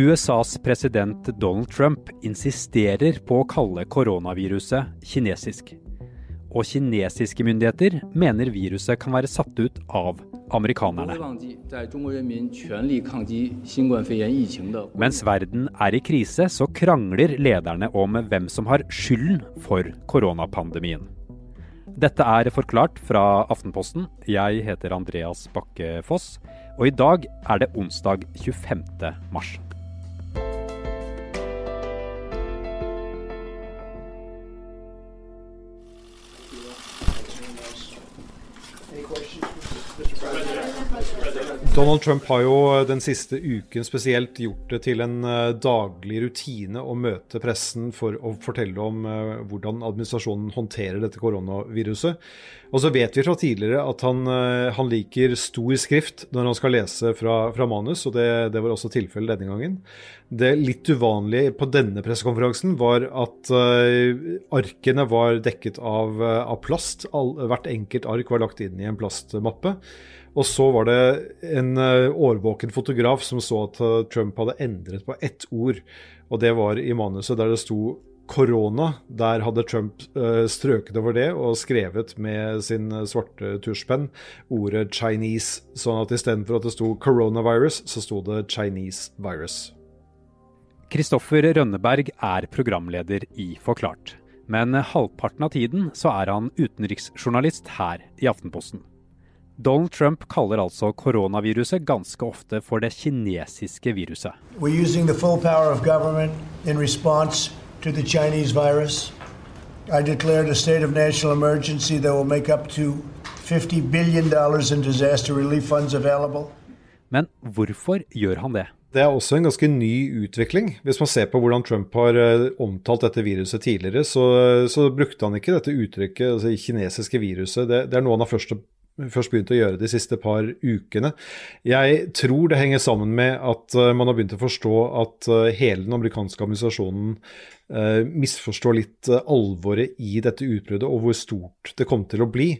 USAs president Donald Trump insisterer på å kalle koronaviruset kinesisk. Og kinesiske myndigheter mener viruset kan være satt ut av amerikanerne. Mens verden er i krise, så krangler lederne om hvem som har skylden for koronapandemien. Dette er forklart fra Aftenposten. Jeg heter Andreas Bakke Foss, og i dag er det onsdag 25. mars. Donald Trump har jo den siste uken spesielt gjort det til en eh, daglig rutine å møte pressen for å fortelle om eh, hvordan administrasjonen håndterer dette koronaviruset. Og så vet vi fra tidligere at han, eh, han liker stor skrift når han skal lese fra, fra manus, og det, det, var også tilfellet denne gangen. Det litt uvanlige på denne pressekonferansen var at arkene var dekket av, av plast. All, hvert enkelt ark var lagt inn i en plastmappe. Og så var det en eh, årvåken fotograf som så at eh, Trump hadde endret på ett ord, og det var i manuset der det sto korona. Der hadde Trump uh, strøket over det og skrevet med sin svarte tusjpenn ordet Chinese. Sånn at istedenfor at det sto coronavirus, så sto det Chinese virus. Kristoffer Rønneberg er programleder i Forklart. Men halvparten av tiden så er han utenriksjournalist her i Aftenposten. Donald Trump kaller altså koronaviruset ganske ofte for det kinesiske viruset. I declared a state of national emergency that will make up to $50 billion in disaster relief funds available. Men hvorfor gjør han det? Det er også en ganske ny utvikling. Hvis man ser på hvordan Trump har eh, omtalt dette viruset tidligere, så, så brukte han ikke dette uttrykket, altså kinesiske viruset. Det, det er noe han har først først begynt å gjøre de siste par ukene. Jeg tror det henger sammen med at uh, man har begynt å forstå at uh, hele den amerikanske administrasjonen uh, misforstår litt alvoret i dette utbruddet og hvor stort det kom til å bli.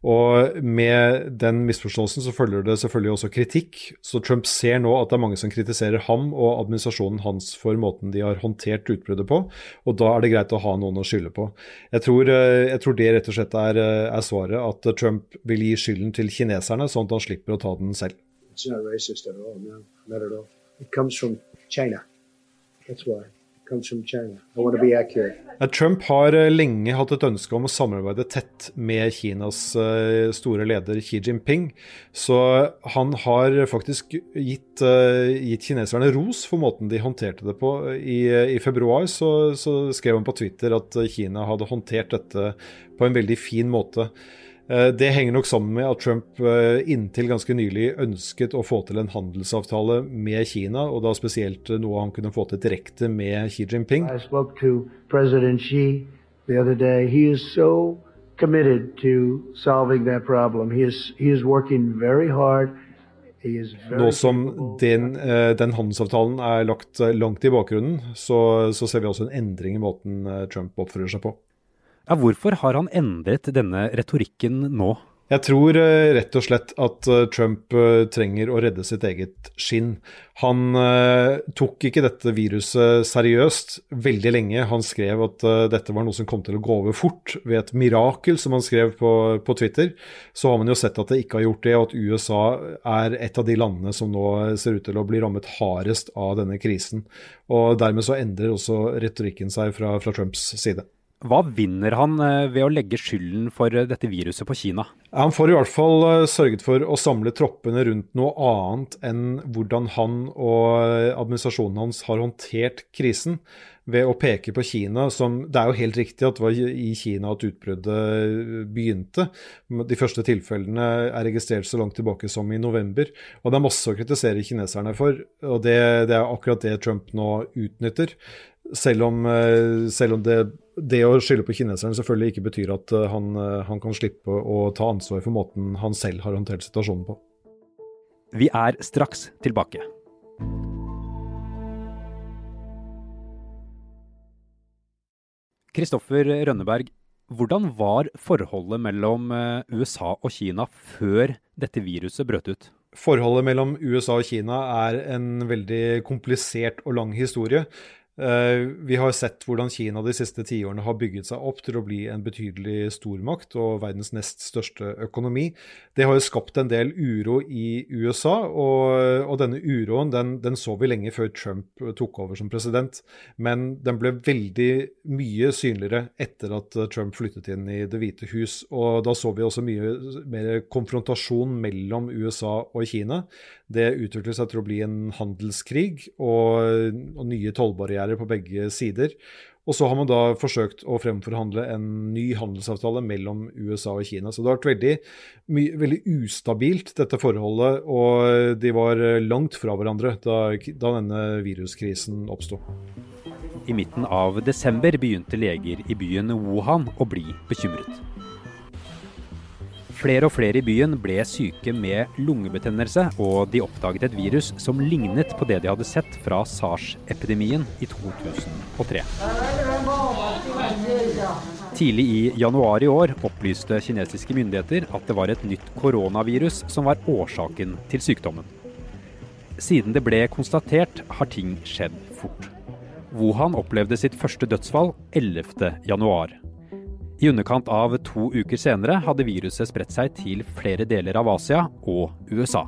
Og med den misforståelsen så følger det selvfølgelig også kritikk. Så Trump ser nå at det er mange som kritiserer ham og administrasjonen hans for måten de har håndtert utbruddet på, og da er det greit å ha noen å skylde på. Jeg tror, eh, jeg tror det rett og slett er, eh, er, svaret, at Trump vil gi skylden til kineserne, sånn at han slipper å ta den selv. It's not racist at all, no, not at all. It comes. Trump har eh, lenge hatt et ønske om å samarbeide tett med Kinas eh, store leder Xi Jinping. Så han har faktisk gitt, eh, gitt kineserne ros for måten de håndterte det på. I, i februar så, så skrev han på Twitter at Kina hadde håndtert dette på en veldig fin måte. Eh, det henger nok sammen med at Trump eh, inntil ganske nylig ønsket å få til en handelsavtale med Kina, og da spesielt eh, noe han kunne få til direkte med Xi Jinping. I spoke to President Xi the other day. He is so committed to solving that problem. He is, he is working very hard. Nå som den, den, handelsavtalen er lagt langt i bakgrunnen, så, så ser vi også en endring i måten Trump oppfører seg på. Ja, hvorfor har han endret denne retorikken nå? Jeg tror uh, rett og slett at uh, Trump uh, trenger å redde sitt eget skinn. Han tok ikke dette viruset seriøst veldig lenge. Han skrev at dette var noe som kom til å gå over fort ved et mirakel, som han skrev på, på, Twitter. Så har man jo sett at det ikke har gjort det, og at USA er et av de landene som nå ser ut til å bli rammet hardest av denne krisen. Og dermed så endrer også retorikken seg fra, fra Trumps side. Hva vinner han eh, ved å legge skylden for eh, dette viruset på Kina? Han får i hvert fall eh, sørget for å samle troppene rundt noe annet enn hvordan han og administrasjonen hans har håndtert krisen. Ved å peke på Kina som Det er jo helt riktig at det var i Kina at utbruddet begynte. De første tilfellene er registrert så langt tilbake som i november. Og det er masse å kritisere kineserne for, og det, det er akkurat det Trump nå utnytter. Selv om, selv om det det å skylde på kineseren selvfølgelig ikke betyr at eh, han, eh, han, kan slippe å ta ansvar for måten han selv har håndtert situasjonen på. Vi er straks tilbake. Kristoffer Rønneberg, Hvordan var forholdet mellom USA og Kina før dette viruset brøt ut? Forholdet mellom USA og Kina er en veldig komplisert og lang historie. Eh, vi har sett hvordan Kina de siste tiårene har bygget seg opp til å bli en betydelig stormakt og verdens nest største økonomi. Det har jo skapt en del uro i USA, og, og denne uroen den, den, så vi lenge før Trump tok over som president. Men den ble veldig mye synligere etter at Trump flyttet inn i Det hvite hus. Og da så vi også mye mer konfrontasjon mellom USA og Kina. Det utviklet seg til å bli en handelskrig og, og nye tollbarrierer på begge sider. Og så har man da forsøkt å fremforhandle en ny handelsavtale mellom USA og Kina. Så det har vært veldig, veldig ustabilt, dette forholdet. Og de var langt fra hverandre da, da denne viruskrisen oppsto. I midten av desember begynte leger i byen Wuhan å bli bekymret. Flere og flere i byen ble syke med lungebetennelse, og de oppdaget et virus som lignet på det de hadde sett fra SARS-epidemien i 2003. Tidlig i januar i år opplyste kinesiske myndigheter at det var et nytt koronavirus som var årsaken til sykdommen. Siden det ble konstatert, har ting skjedd fort. Wuhan opplevde sitt første dødsfall 11.1. I underkant av to uker senere hadde viruset spredt seg til flere deler av Asia og USA.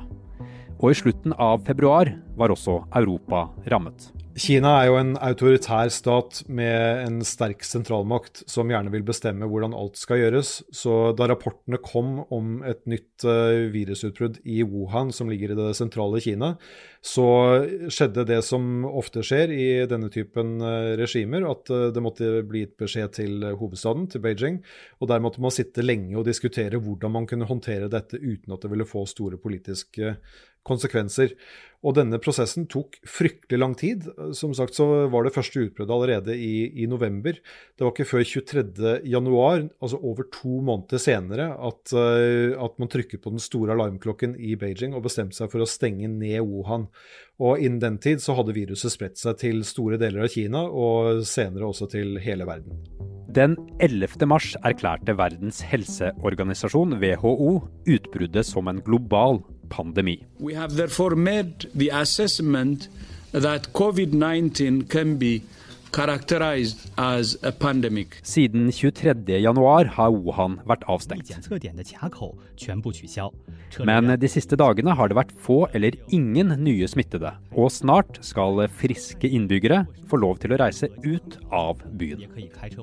Og i slutten av februar var også Europa rammet. Kina er jo en autoritær stat med en sterk sentralmakt som gjerne vil bestemme hvordan alt skal gjøres. Så da rapportene kom om et nytt uh, virusutbrudd i Wuhan, som ligger i det sentrale Kina, så skjedde det som ofte skjer i denne typen uh, regimer, at uh, det måtte bli gitt beskjed til hovedstaden, til Beijing. Og der måtte man sitte lenge og diskutere hvordan man kunne håndtere dette uten at det ville få store politiske konsekvenser. Og denne prosessen tok fryktelig lang tid. Som sagt så var det første utbruddet allerede i, i, november. Det var ikke før 23.1, altså over to måneder senere, at, uh, at, man trykket på den store alarmklokken i Beijing og bestemte seg for å stenge ned Wuhan. Og innen den tid så hadde viruset spredt seg til store deler av Kina, og senere også til hele verden. Den 11. mars erklærte Verdens helseorganisasjon, WHO, utbruddet som en global We have therefore made the assessment that COVID-19 can be siden 23.1 har Wuhan vært avstengt. Men de siste dagene har det vært få eller ingen nye smittede, og snart skal friske innbyggere få lov til å reise ut av byen.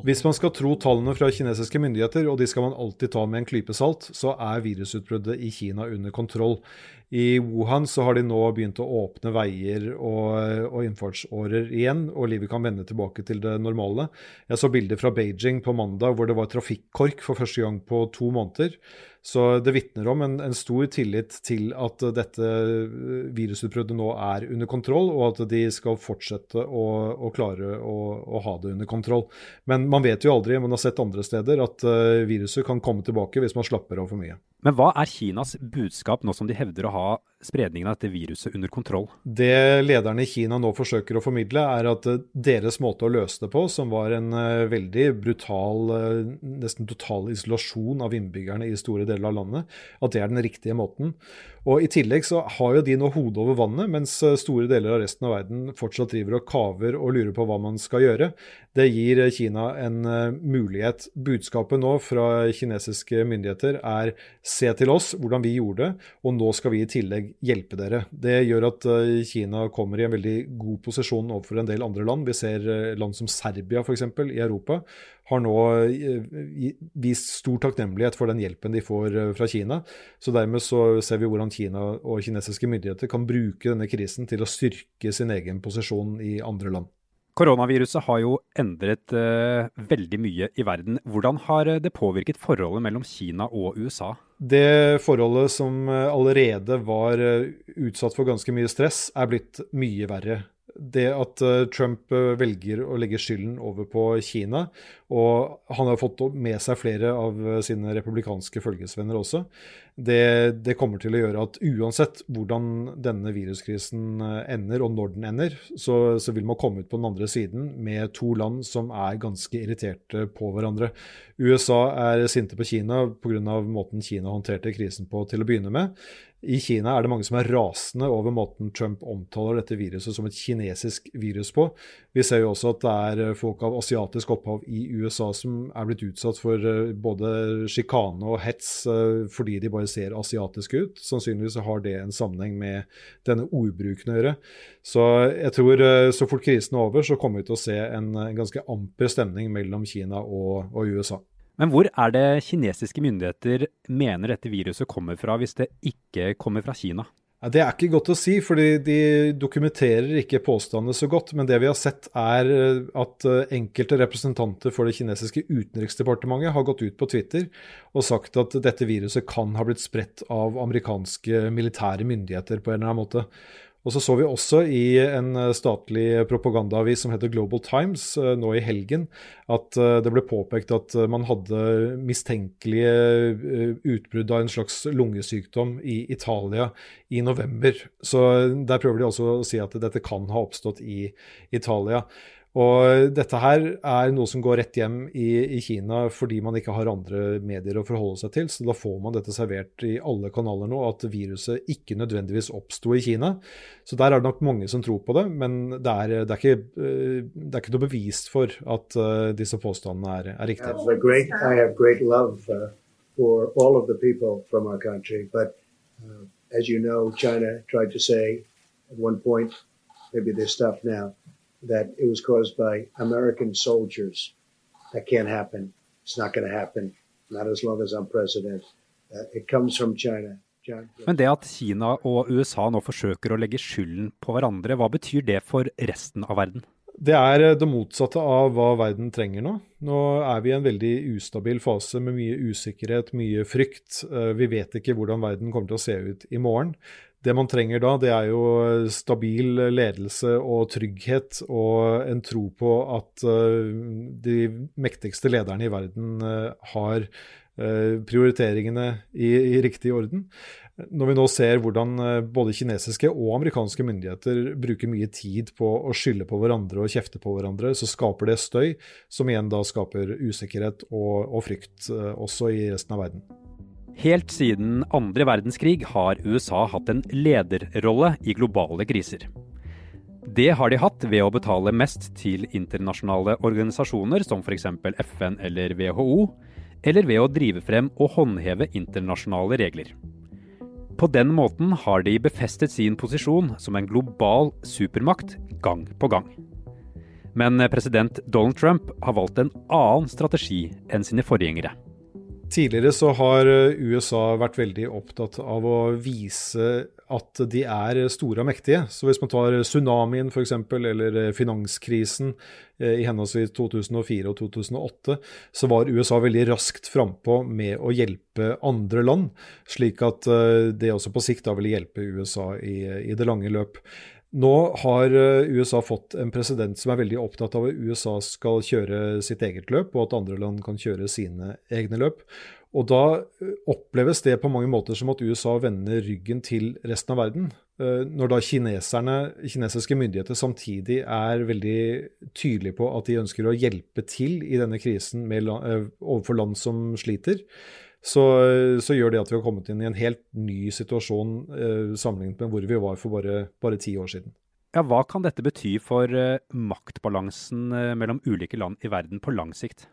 Hvis man skal tro tallene fra kinesiske myndigheter, og de skal man alltid ta med en klype salt, så er virusutbruddet i Kina under kontroll. I Wuhan så har de nå begynt å åpne veier og, og innfartsårer igjen, og livet kan vende tilbake til det normale. Jeg så bilder fra Beijing på mandag hvor det var trafikkork for første gang på to måneder. Så det vitner om en, en, stor tillit til at dette virusutbruddet nå er under kontroll, og at de skal fortsette å, å klare å, å, ha det under kontroll. Men man vet jo aldri, man har sett andre steder, at uh, viruset kan komme tilbake hvis man slapper av for mye. Men hva er Kinas budskap nå som de hevder å ha spredningen av dette viruset under kontroll? Det lederne i Kina nå forsøker å formidle, er at eh, deres måte å løse det på, som var en uh, veldig brutal, uh, nesten total isolasjon av innbyggerne i store deler av landet, at det er den riktige måten. Og I tillegg så har jo de nå hodet over vannet, mens eh, store deler av resten av verden fortsatt driver og kaver og lurer på hva man skal gjøre. Det gir Kina en mulighet. Budskapet nå fra kinesiske myndigheter er se til oss hvordan vi gjorde det, og nå skal vi i tillegg hjelpe dere. Det gjør at uh, Kina kommer i en veldig god posisjon overfor en del andre land. Vi ser uh, land som Serbia f.eks. i Europa har nå eh, vist stor takknemlighet for den hjelpen de får eh, fra Kina. Så dermed så ser vi hvordan Kina og kinesiske myndigheter kan bruke denne krisen til å styrke sin egen posisjon i andre land. Koronaviruset har jo endret uh, veldig mye i verden. Hvordan har det påvirket forholdet mellom Kina og USA? Det forholdet som allerede var utsatt for ganske mye stress, er blitt mye verre det at eh, Trump eh, velger å legge skylden over på Kina, og han har fått med seg flere av eh, sine republikanske følgesvenner også, det, det, kommer til å gjøre at uansett hvordan denne viruskrisen eh, ender, og når den ender, så, så, vil man komme ut på den andre siden med to land som er ganske irriterte på hverandre. USA er sinte på Kina pga. måten Kina håndterte krisen på til å begynne med. I Kina er det mange som er rasende over måten Trump omtaler dette viruset som et kinesisk virus på. Vi ser jo også at det er eh, folk av asiatisk opphav i USA som er blitt utsatt for eh, både sjikane og hets fordi de bare ser asiatiske ut. Sannsynligvis har det en sammenheng med denne ordbruken å gjøre. Så jeg tror så fort krisen er over, så kommer vi til å se en, en ganske amper stemning mellom Kina og, og USA. Men hvor er det kinesiske myndigheter mener dette viruset kommer fra, hvis det ikke kommer fra Kina? Ja, det er ikke godt å si, fordi de dokumenterer ikke påstandene så godt. Men det vi har sett er eh, at eh, enkelte representanter for det kinesiske utenriksdepartementet har gått ut på Twitter og sagt at dette viruset kan ha blitt spredt av amerikanske militære myndigheter på en eller annen måte. Og så så vi også i en eh, statlig propagandaavis som heter Global Times eh, nå i helgen, at eh, det ble påpekt at man hadde mistenkelige utbrudd av en slags lungesykdom i Italia i november. Så der prøver de også å si at dette kan ha oppstått i Italia. Og dette her er noe som går rett hjem i, i, Kina fordi man ikke har andre medier å forholde seg til. Så da får man dette servert i alle kanaler nå, at viruset ikke nødvendigvis oppsto i Kina. Så der er det nok mange som tror på det, men det er, det er, ikke, eh, det er ikke, noe bevis for at uh, disse påstandene er, er riktige. I have great uh, for all of the people from our country, but uh, as you know, China tried to say at one point, maybe that it was caused by American soldiers. That can't happen. It's not going to happen. Not as long as I'm president. Uh, it comes from China. Men det at Kina og USA nå forsøker å legge skylden på hverandre, hva betyr det for resten av verden? Det er eh, det motsatte av hva verden trenger nå. Nå er vi i en veldig ustabil fase med mye usikkerhet, mye frykt. Eh, vi vet ikke hvordan verden kommer til å se ut i morgen. Det man trenger da, det er jo stabil ledelse og trygghet og en tro på at uh, de mektigste lederne i verden uh, har prioriteringene i, i, riktig orden. Når vi nå ser hvordan både kinesiske og amerikanske myndigheter bruker mye tid på å skylde på hverandre og kjefte på hverandre, så skaper det støy, som igjen da skaper usikkerhet og, og frykt også i resten av verden. Helt siden andre verdenskrig har USA hatt en lederrolle i globale kriser. Det har de hatt ved å betale mest til internasjonale organisasjoner som f.eks. FN eller WHO, eller ved å drive frem og håndheve internasjonale regler. På den måten har de befestet sin posisjon som en global supermakt gang på gang. Men president Donald Trump har valgt en annen strategi enn sine forgjengere. Tidligere så har eh, USA vært veldig opptatt av å vise at de er store og mektige. Så hvis man tar tsunamien f.eks., eller eh, finanskrisen eh, i henholdsvis 2004 og 2008, så var USA veldig raskt frampå med å hjelpe andre land, slik at det også på sikt da ville hjelpe USA i, i det lange løp. Nå har eh, USA fått en president som er veldig opptatt av at USA skal kjøre sitt eget løp, og at andre land kan kjøre sine egne løp. Og da eh, oppleves det på mange måter som at USA vender ryggen til resten av verden. Eh, når da kinesiske myndigheter samtidig er veldig tydelige på at de ønsker å hjelpe til i denne krisen med, overfor land som sliter, så, så, gjør det at vi har kommet inn i en helt ny situasjon eh, sammenlignet med hvor vi var for bare, bare ti år siden. Ja, Hva kan dette bety for eh, maktbalansen eh, mellom ulike land i verden på lang sikt?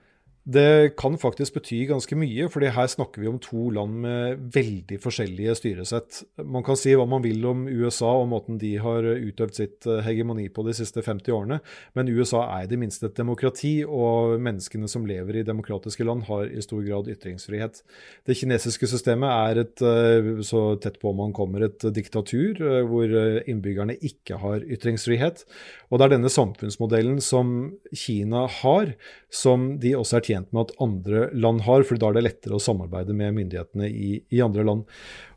Det kan faktisk bety ganske mye, fordi her snakker vi om to land med veldig forskjellige styresett. Man kan si hva man vil om USA og måten de har utøvd sitt eh, hegemoni på de siste 50 årene, men USA er i det minste et demokrati, og menneskene som lever i demokratiske land, har i stor grad ytringsfrihet. Det kinesiske systemet er et, eh, så tett på man kommer, et diktatur eh, hvor innbyggerne ikke har ytringsfrihet. Og det er denne samfunnsmodellen som Kina har, som de også er tjent tjent med at andre land har, for da er det lettere å samarbeide med myndighetene i, i, andre land.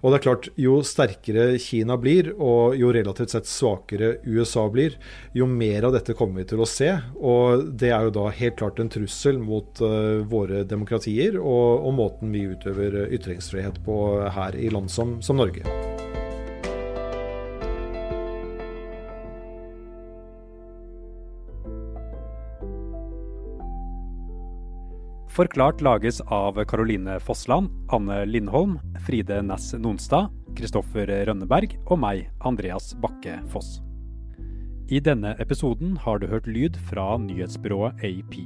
Og det er klart, Jo sterkere Kina blir, og jo relativt sett svakere USA blir, jo mer av dette kommer vi til å se. Og det er jo da helt klart en trussel mot uh, våre demokratier og, og, måten vi utøver ytringsfrihet på her i land som, som Norge. Forklart lages av Caroline Fossland, Anne Lindholm, Fride Næss Nonstad, Kristoffer Rønneberg og meg, Andreas Bakke Foss. I denne episoden har du hørt lyd fra nyhetsbyrået AP.